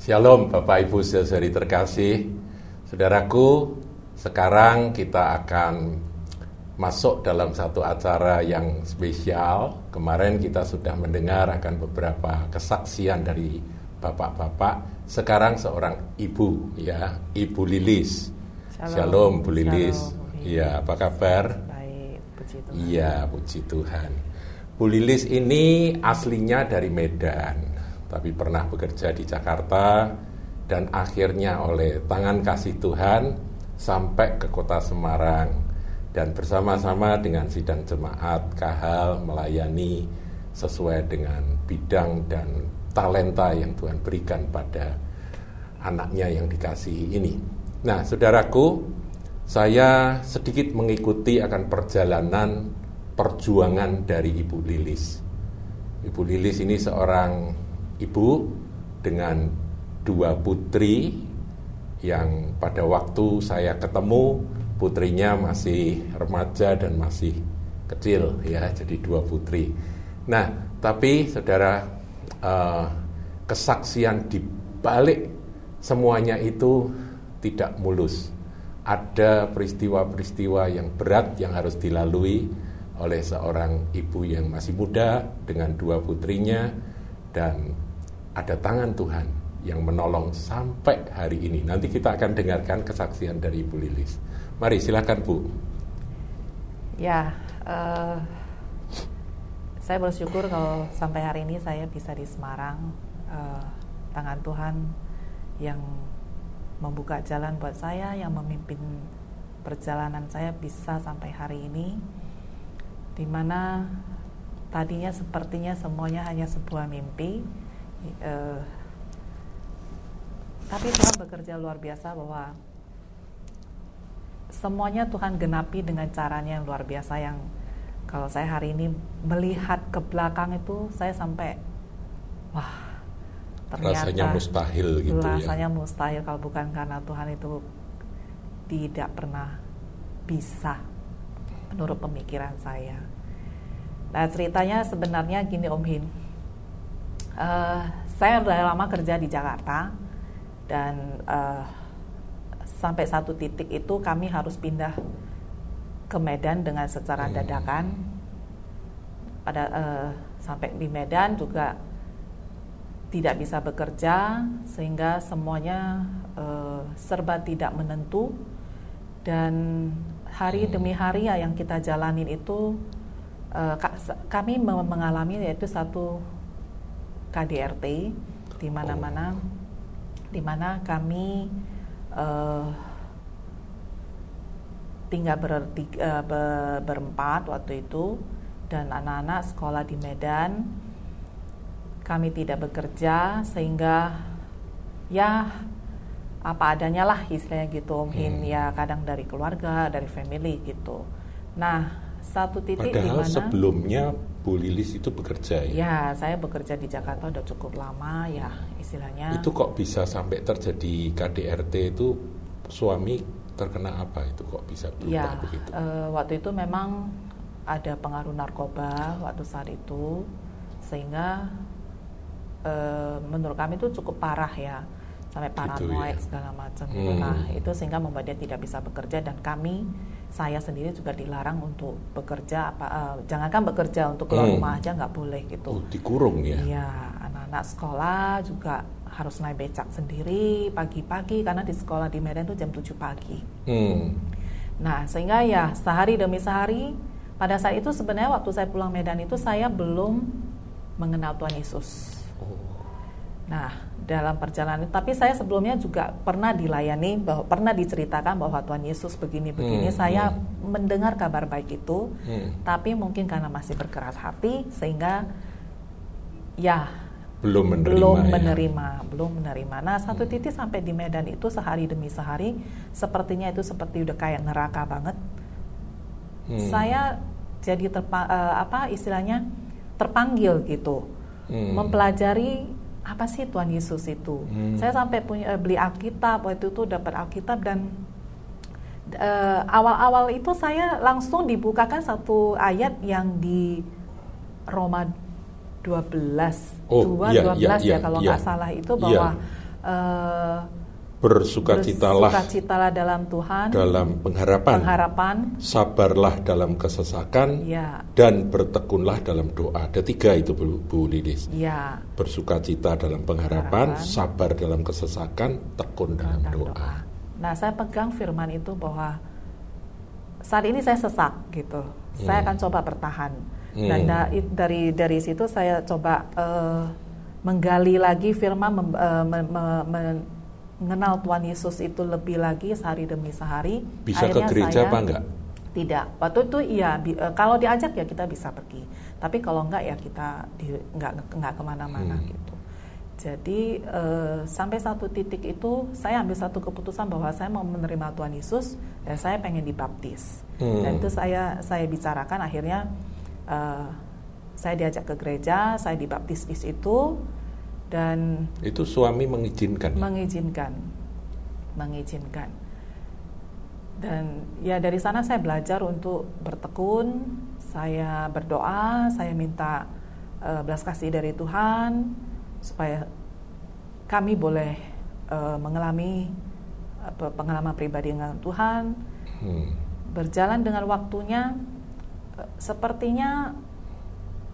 Shalom Bapak Ibu saudari terkasih. Saudaraku sekarang kita akan masuk dalam satu acara yang spesial. Kemarin kita sudah mendengar akan beberapa kesaksian dari bapak-bapak. Sekarang seorang ibu ya Ibu Lilis. Shalom, Shalom Bu Lilis. Iya apa kabar? Baik puji Tuhan. Iya puji Tuhan Bu Lilis ini aslinya dari Medan tapi pernah bekerja di Jakarta dan akhirnya oleh tangan kasih Tuhan sampai ke kota Semarang dan bersama-sama dengan sidang jemaat Kahal melayani sesuai dengan bidang dan talenta yang Tuhan berikan pada anaknya yang dikasihi ini. Nah, saudaraku, saya sedikit mengikuti akan perjalanan perjuangan dari Ibu Lilis. Ibu Lilis ini seorang ibu dengan dua putri yang pada waktu saya ketemu putrinya masih remaja dan masih kecil ya jadi dua putri. Nah tapi saudara uh, kesaksian di balik semuanya itu tidak mulus. Ada peristiwa-peristiwa yang berat yang harus dilalui oleh seorang ibu yang masih muda dengan dua putrinya dan ada tangan Tuhan yang menolong sampai hari ini. Nanti kita akan dengarkan kesaksian dari Ibu Lilis. Mari silakan Bu. Ya, uh, saya bersyukur kalau sampai hari ini saya bisa di Semarang. Uh, tangan Tuhan yang membuka jalan buat saya, yang memimpin perjalanan saya bisa sampai hari ini, di mana tadinya sepertinya semuanya hanya sebuah mimpi uh, tapi Tuhan bekerja luar biasa bahwa semuanya Tuhan genapi dengan caranya yang luar biasa yang kalau saya hari ini melihat ke belakang itu saya sampai wah ternyata rasanya mustahil gitu ya. rasanya ya. mustahil kalau bukan karena Tuhan itu tidak pernah bisa menurut pemikiran saya. Nah ceritanya sebenarnya gini Om Hin, uh, saya udah lama kerja di Jakarta dan uh, sampai satu titik itu kami harus pindah ke Medan dengan secara hmm. dadakan. Pada uh, sampai di Medan juga tidak bisa bekerja sehingga semuanya uh, serba tidak menentu dan hari demi hari ya yang kita jalanin itu uh, kami mengalami yaitu satu KDRT di mana-mana oh. di mana kami uh, tinggal ber, uh, ber, berempat waktu itu dan anak-anak sekolah di Medan kami tidak bekerja sehingga ya apa adanya lah istilahnya gitu mungkin hmm. ya kadang dari keluarga dari family gitu nah satu titik di mana sebelumnya Bu Lilis itu bekerja ya? Ya, saya bekerja di Jakarta udah cukup lama ya istilahnya. Itu kok bisa sampai terjadi KDRT itu suami terkena apa itu kok bisa berubah ya, begitu? Uh, waktu itu memang ada pengaruh narkoba waktu saat itu sehingga uh, menurut kami itu cukup parah ya sampai gitu paranoid gitu ya? segala macam. Hmm. Nah itu sehingga membuat dia tidak bisa bekerja dan kami saya sendiri juga dilarang untuk bekerja apa uh, jangankan bekerja untuk keluar hmm. rumah aja nggak boleh gitu. Oh, dikurung ya? Iya, anak-anak sekolah juga harus naik becak sendiri pagi-pagi karena di sekolah di Medan itu jam 7 pagi. Hmm. Nah, sehingga ya sehari demi sehari pada saat itu sebenarnya waktu saya pulang Medan itu saya belum mengenal Tuhan Yesus. Oh. Nah, dalam perjalanan tapi saya sebelumnya juga pernah dilayani bahwa pernah diceritakan bahwa Tuhan Yesus begini-begini hmm, saya hmm. mendengar kabar baik itu hmm. tapi mungkin karena masih berkeras hati sehingga ya belum menerima belum ya. menerima belum menerima nah satu hmm. titik sampai di Medan itu sehari demi sehari sepertinya itu seperti udah kayak neraka banget hmm. saya jadi terpa, uh, apa istilahnya terpanggil gitu hmm. mempelajari apa sih Tuhan Yesus itu? Hmm. Saya sampai punya eh, beli Alkitab waktu itu dapat Alkitab dan eh, awal-awal itu saya langsung dibukakan satu ayat yang di Roma 12 Oh, 2 iya, 12 iya, ya iya, kalau nggak salah itu Iya. bahwa eh, Bersukacitalah bersukacitalah dalam Tuhan dalam pengharapan, pengharapan sabarlah dalam kesesakan, ya dan bertekunlah dalam doa. Ada tiga itu Bu, Bu Lilis. ya Bersukacita dalam pengharapan, Pengharapan. sabar dalam kesesakan, tekun dalam dan doa. Nah, saya pegang firman itu bahwa saat ini saya sesak gitu. Saya Hmm. akan coba bertahan. Hmm. Dan da- dari dari situ saya coba eh, menggali lagi firman mem- eh, me- me- me- mengenal Tuhan Yesus itu lebih lagi sehari demi sehari. Bisa ke Akhirnya gereja saya- apa enggak? Tidak. Waktu itu iya. bi- eh, kalau diajak ya kita bisa pergi. Tapi kalau enggak ya kita di, enggak enggak ke mana-mana Hmm. gitu. Jadi eh, sampai satu titik itu saya ambil satu keputusan bahwa saya mau menerima Tuhan Yesus dan saya pengen dibaptis. Hmm. Dan itu saya saya bicarakan akhirnya eh, saya diajak ke gereja, saya dibaptis di situ dan Itu suami mengizinkan. mengizinkan mengizinkan dan ya dari sana saya belajar untuk bertekun saya berdoa saya minta eh, belas kasih dari Tuhan supaya kami boleh eh, mengalami apa, pengalaman pribadi dengan Tuhan Hmm. berjalan dengan waktunya eh, sepertinya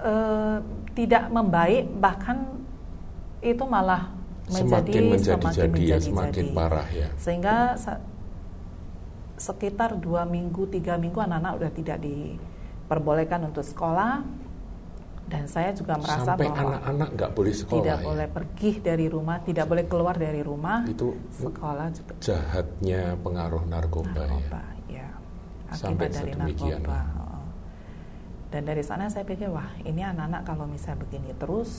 eh, tidak membaik bahkan itu malah menjadi semakin menjadi semakin jadi ya, menjadi semakin jadi. parah ya. sehingga sa- sekitar dua minggu tiga minggu anak-anak udah tidak diperbolehkan untuk sekolah dan saya juga merasa Sampai bahwa anak-anak nggak boleh sekolah tidak ya. boleh pergi dari rumah tidak boleh keluar dari rumah Itu sekolah juga jahatnya pengaruh narkoba, ya. narkoba ya Sampai akibat dari sedemikian. narkoba oh. dan dari sana saya pikir wah ini anak-anak kalau misalnya begini terus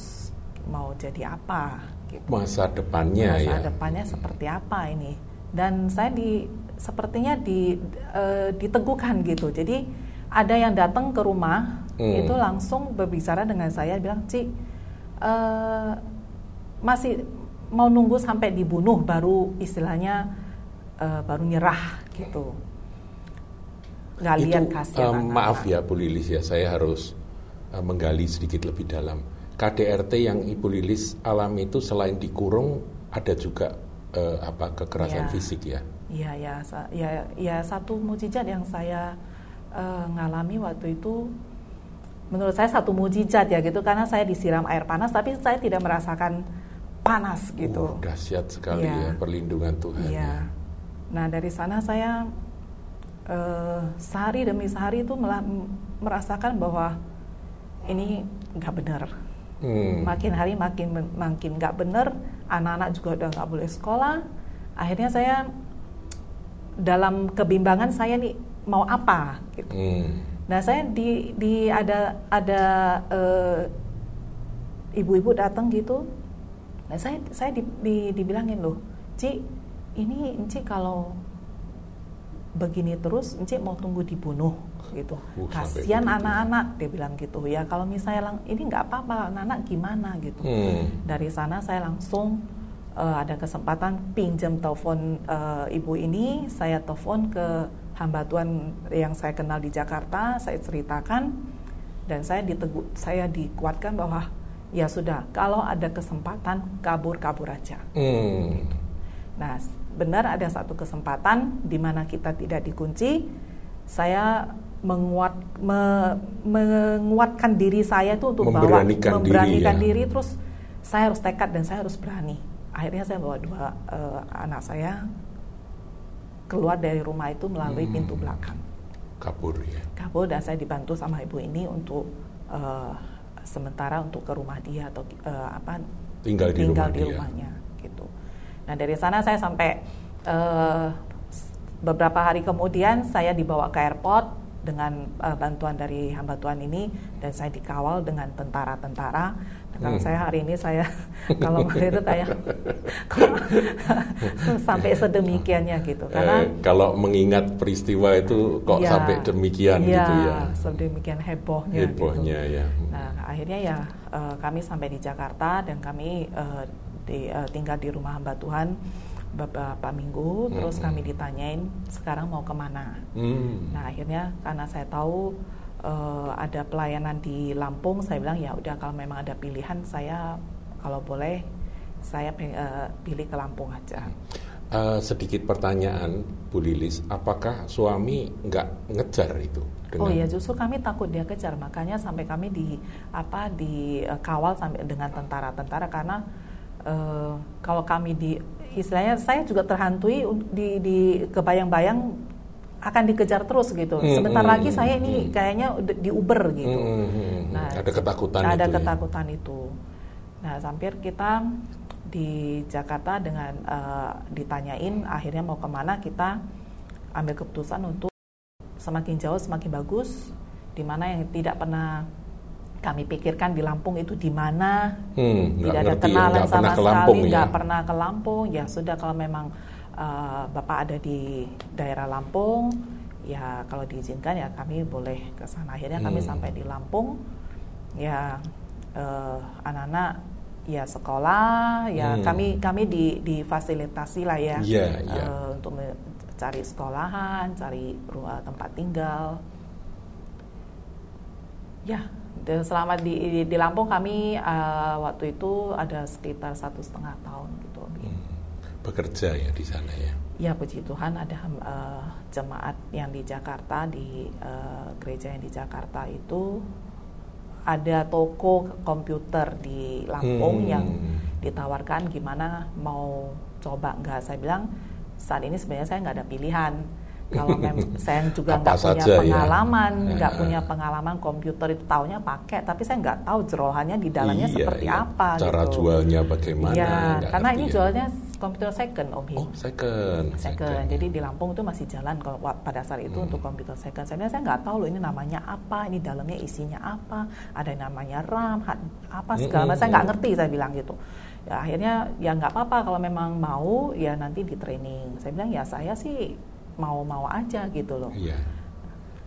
mau jadi apa gitu Masa depannya masa ya. depannya seperti apa ini dan saya di sepertinya di eh, diteguhkan gitu jadi ada yang datang ke rumah Hmm. itu langsung berbicara dengan saya bilang Ci eh, masih mau nunggu sampai dibunuh baru istilahnya eh, baru nyerah gitu nggak lihat em, anak-anak. maaf ya Bu Lilis ya, saya harus menggali sedikit lebih dalam. KDRT yang Ibu Lilis alami itu selain dikurung ada juga eh, apa kekerasan Iya. fisik ya. Iya ya, ya, ya satu mujizat yang saya eh, ngalami waktu itu, menurut saya satu mujizat ya gitu, karena saya disiram air panas, tapi saya tidak merasakan panas gitu. Uh, dahsyat sekali Iya. ya perlindungan Tuhan. Iya. ya. Nah dari sana saya eh, sehari demi sehari itu merasakan bahwa ini nggak benar. Hmm. Makin hari makin makin nggak benar, anak-anak juga udah nggak boleh sekolah. Akhirnya saya dalam kebimbangan saya nih mau apa gitu. Hmm. Nah saya di di ada ada eh, ibu-ibu datang gitu. Nah saya saya di, di- dibilangin loh, Ci ini Ci kalau begini terus, Ci mau tunggu dibunuh gitu. Uh, Kasihan anak-anak, dia bilang gitu ya. Kalau misalnya lang- ini nggak apa-apa, anak-anak gimana gitu. Hmm. Dari sana saya langsung eh, ada kesempatan pinjam telepon eh, ibu ini, saya telepon ke hamba Tuhan yang saya kenal di Jakarta, saya ceritakan dan saya ditegu, saya dikuatkan bahwa ya sudah, kalau ada kesempatan kabur-kabur aja. Hmm. Nah, benar ada satu kesempatan di mana kita tidak dikunci. Saya menguat me- menguatkan diri saya itu untuk Memberanikan bawa diri, memberanikan ya. diri terus saya harus tekad dan saya harus berani. Akhirnya saya bawa dua eh, anak saya keluar dari rumah itu melalui Hmm. pintu belakang. Kabur ya. Kabur dan saya dibantu sama ibu ini untuk eh, sementara untuk ke rumah dia atau eh, apa Tinggal di tinggal rumah di dia. rumahnya gitu. Nah dari sana saya sampai s- beberapa hari kemudian saya dibawa ke airport dengan eh, bantuan dari hamba Tuhan ini dan saya dikawal dengan tentara-tentara. Nah, kalau Hmm. saya hari ini saya kalau itu kayak sampai sedemikiannya gitu karena Eh, kalau mengingat peristiwa itu kok Ya, sampai demikian iya, gitu ya. sedemikian hebohnya. Hebohnya gitu. ya. Nah, akhirnya ya eh, kami sampai di Jakarta dan kami eh, di, eh, tinggal di rumah hamba Tuhan beberapa minggu. Terus kami ditanyain sekarang mau ke mana. Hmm. Nah, akhirnya karena saya tahu uh, ada pelayanan di Lampung, saya bilang ya udah kalau memang ada pilihan saya kalau boleh saya uh, pilih ke Lampung aja. Uh, sedikit pertanyaan, Bu Lilis, apakah suami nggak ngejar itu? Dengan... Oh iya, justru kami takut dia kejar, makanya sampai kami di apa dikawal sampai dengan tentara-tentara karena uh, kalau kami di istilahnya saya juga terhantui di, di kebayang-bayang akan dikejar terus gitu. Hmm, Sebentar hmm, lagi saya ini hmm. kayaknya di Uber gitu. Hmm, hmm, hmm. nah, ada ketakutan ada itu. Ada ya? ketakutan ya? itu. Nah, sampai kita di Jakarta dengan uh, ditanyain akhirnya mau ke mana kita ambil keputusan untuk semakin jauh semakin bagus di mana yang tidak pernah kami pikirkan di Lampung itu di mana hmm, tidak ada ya, kenalan ya, sama sekali nggak ya. pernah ke Lampung ya sudah kalau memang uh, bapak ada di daerah Lampung ya kalau diizinkan ya kami boleh ke sana akhirnya hmm. kami sampai di Lampung ya uh, anak-anak ya sekolah ya hmm. kami kami di difasilitasi lah ya yeah, yeah. Uh, untuk cari sekolahan cari rumah tempat tinggal ya selama di di Lampung kami uh, waktu itu ada sekitar satu setengah tahun gitu hmm. bekerja ya di sana ya ya puji Tuhan ada uh, jemaat yang di Jakarta di uh, gereja yang di Jakarta itu ada toko komputer di Lampung hmm. yang ditawarkan gimana mau coba nggak saya bilang saat ini sebenarnya saya nggak ada pilihan kalau memang saya juga nggak punya ya? pengalaman nggak ya. punya pengalaman komputer itu taunya pakai tapi saya nggak tahu jerohannya di dalamnya iya, seperti iya. apa cara gitu. jualnya bagaimana ya, karena ini ya. jualnya komputer second Om Oh second. second. Second. Jadi di Lampung itu masih jalan kalau pada saat itu hmm. untuk komputer second. Saya saya nggak tahu loh ini namanya apa, ini dalamnya isinya apa, ada yang namanya RAM, apa segala macam. Hmm. Saya nggak ngerti saya bilang gitu. Ya akhirnya ya nggak apa-apa kalau memang mau ya nanti di training. Saya bilang ya saya sih mau-mau aja gitu loh. Iya.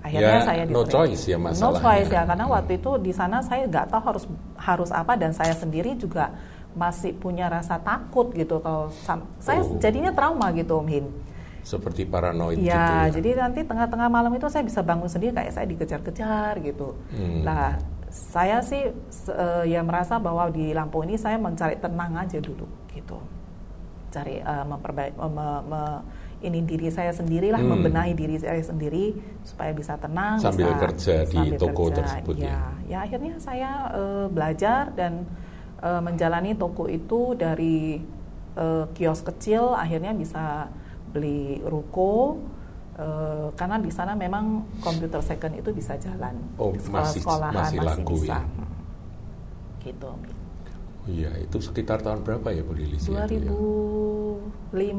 Akhirnya ya, saya di no choice ya masalahnya. No choice ya karena waktu itu di sana saya nggak tahu harus harus apa dan saya sendiri juga masih punya rasa takut gitu kalau saya oh. jadinya trauma gitu Om Hin. Seperti paranoid ya, gitu ya. jadi nanti tengah-tengah malam itu saya bisa bangun sendiri kayak saya dikejar-kejar gitu. Hmm. Nah, saya sih uh, ya merasa bahwa di Lampung ini saya mencari tenang aja dulu gitu. Cari uh, memperbaik uh, me, me, ini diri saya sendirilah hmm. membenahi diri saya sendiri supaya bisa tenang sambil bisa, kerja di toko kerja. tersebut ya. ya. Ya akhirnya saya uh, belajar dan uh, menjalani toko itu dari uh, kios kecil akhirnya bisa beli ruko uh, karena di sana memang komputer second itu bisa jalan oh, masih, sekolahan masih, masih laku bisa ya? gitu iya itu sekitar tahun berapa ya Bu Lilis 2005 ya,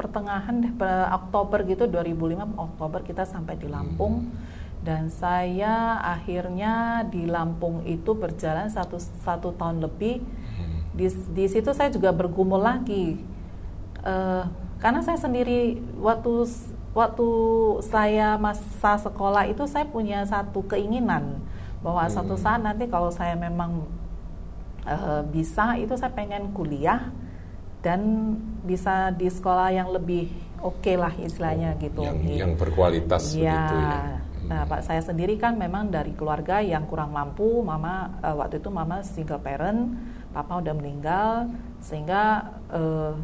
pertengahan deh Oktober gitu 2005 Oktober kita sampai di Lampung. Hmm. Dan saya akhirnya di Lampung itu berjalan satu satu tahun lebih. Di, di situ saya juga bergumul lagi. Uh, karena saya sendiri waktu waktu saya masa sekolah itu saya punya satu keinginan bahwa hmm. suatu saat nanti kalau saya memang uh, bisa itu saya pengen kuliah dan bisa di sekolah yang lebih oke okay lah istilahnya oh, gitu yang, yang berkualitas ya, begitu ya Nah, Pak saya sendiri kan memang dari keluarga yang kurang mampu, mama uh, waktu itu mama single parent, papa udah meninggal, sehingga uh,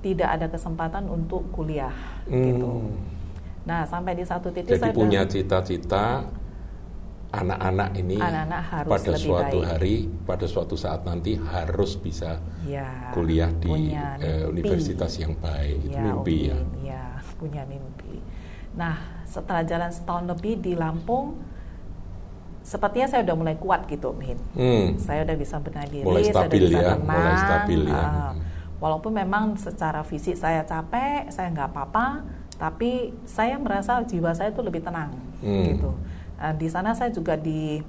tidak ada kesempatan untuk kuliah gitu. hmm. gitu. Nah, sampai di satu titik Jadi saya punya cita-cita anak-anak ini anak-anak harus pada lebih suatu baik. hari, pada suatu saat nanti harus bisa ya, kuliah di uh, universitas yang baik. Itu ya, mimpi ya. Ya, punya mimpi. Nah, setelah jalan setahun lebih di Lampung sepertinya saya udah mulai kuat gitu Min. Hmm. Saya udah bisa benar diri, mulai stabil saya udah bisa ya, tenang. Mulai stabil ya. Uh, walaupun memang secara fisik saya capek, saya nggak apa-apa, tapi saya merasa jiwa saya itu lebih tenang hmm. gitu. Uh, di sana saya juga di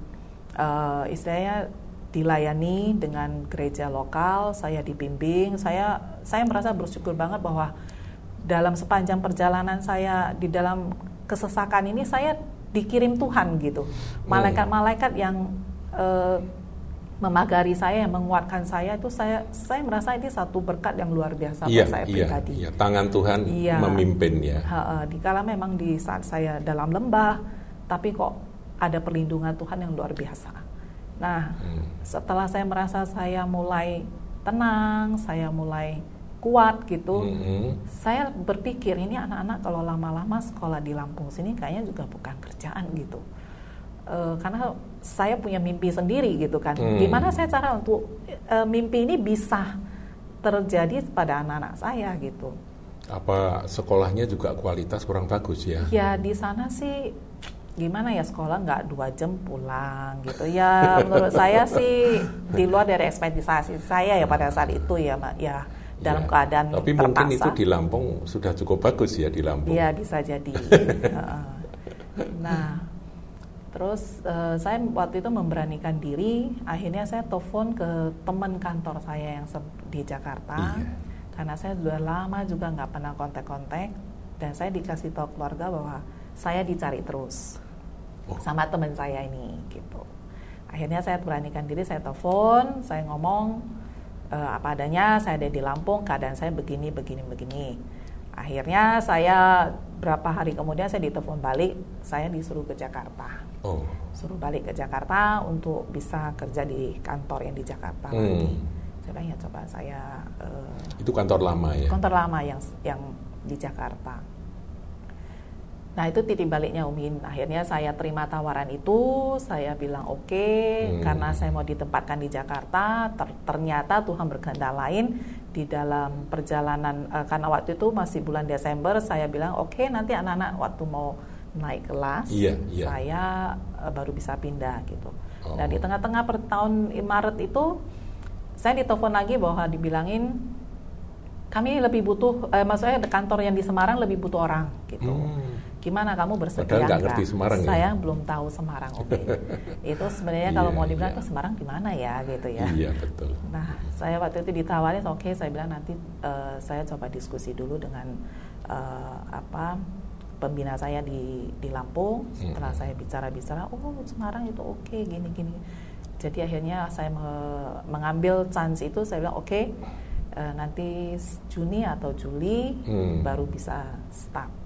uh, istilahnya dilayani dengan gereja lokal, saya dibimbing, saya saya merasa bersyukur banget bahwa dalam sepanjang perjalanan saya di dalam kesesakan ini saya dikirim Tuhan gitu. Malaikat-malaikat yang uh, memagari saya, yang menguatkan saya itu saya saya merasa ini satu berkat yang luar biasa iya, buat saya iya, pribadi. Iya, tangan Tuhan iya, memimpin ya. di dikala memang di saat saya dalam lembah, tapi kok ada perlindungan Tuhan yang luar biasa. Nah, hmm. setelah saya merasa saya mulai tenang, saya mulai kuat gitu, hmm. saya berpikir ini anak-anak kalau lama-lama sekolah di Lampung sini kayaknya juga bukan kerjaan gitu. E, karena saya punya mimpi sendiri gitu kan. Hmm. Gimana saya cara untuk e, mimpi ini bisa terjadi pada anak-anak saya gitu. Apa sekolahnya juga kualitas kurang bagus ya? Ya di sana sih gimana ya sekolah nggak dua jam pulang gitu. Ya menurut saya sih di luar dari ekspektasi saya ya pada saat itu ya ya dalam ya, keadaan tapi terpaksa. mungkin itu di Lampung sudah cukup bagus ya di Lampung. Iya bisa jadi. Nah terus uh, saya waktu itu memberanikan diri akhirnya saya telepon ke teman kantor saya yang di Jakarta. Iya. karena saya sudah lama juga nggak pernah kontak-kontak dan saya dikasih tahu keluarga bahwa saya dicari terus oh. sama teman saya ini gitu. Akhirnya saya beranikan diri, saya telepon, saya ngomong uh, apa adanya, saya ada di Lampung, keadaan saya begini, begini, begini. Akhirnya saya berapa hari kemudian saya ditelepon balik, saya disuruh ke Jakarta. Oh. Suruh balik ke Jakarta untuk bisa kerja di kantor yang di Jakarta hmm. lagi. Saya bilang ya coba saya. Uh, Itu kantor lama ya? Kantor lama yang yang di Jakarta. Nah itu titik baliknya Umin. Akhirnya saya terima tawaran itu, saya bilang oke okay, hmm. karena saya mau ditempatkan di Jakarta. Ter ternyata Tuhan berkehendak lain di dalam perjalanan uh, karena waktu itu masih bulan Desember. Saya bilang oke okay, nanti anak-anak waktu mau naik kelas, yeah, yeah. saya uh, baru bisa pindah gitu. Oh. Dan di tengah-tengah per tahun Maret itu saya ditelepon lagi bahwa dibilangin kami lebih butuh, eh, maksudnya kantor yang di Semarang lebih butuh orang gitu. Hmm gimana kamu bersedia nggak ngerti Semarang ya? saya belum tahu Semarang oke okay. itu sebenarnya kalau mau iya, dibilang iya. ke Semarang gimana ya gitu ya iya betul nah saya waktu itu ditawarin oke okay, saya bilang nanti uh, saya coba diskusi dulu dengan uh, apa pembina saya di di Lampung setelah hmm. saya bicara-bicara oh Semarang itu oke okay, gini gini jadi akhirnya saya me mengambil chance itu saya bilang oke okay, uh, nanti Juni atau Juli hmm. baru bisa start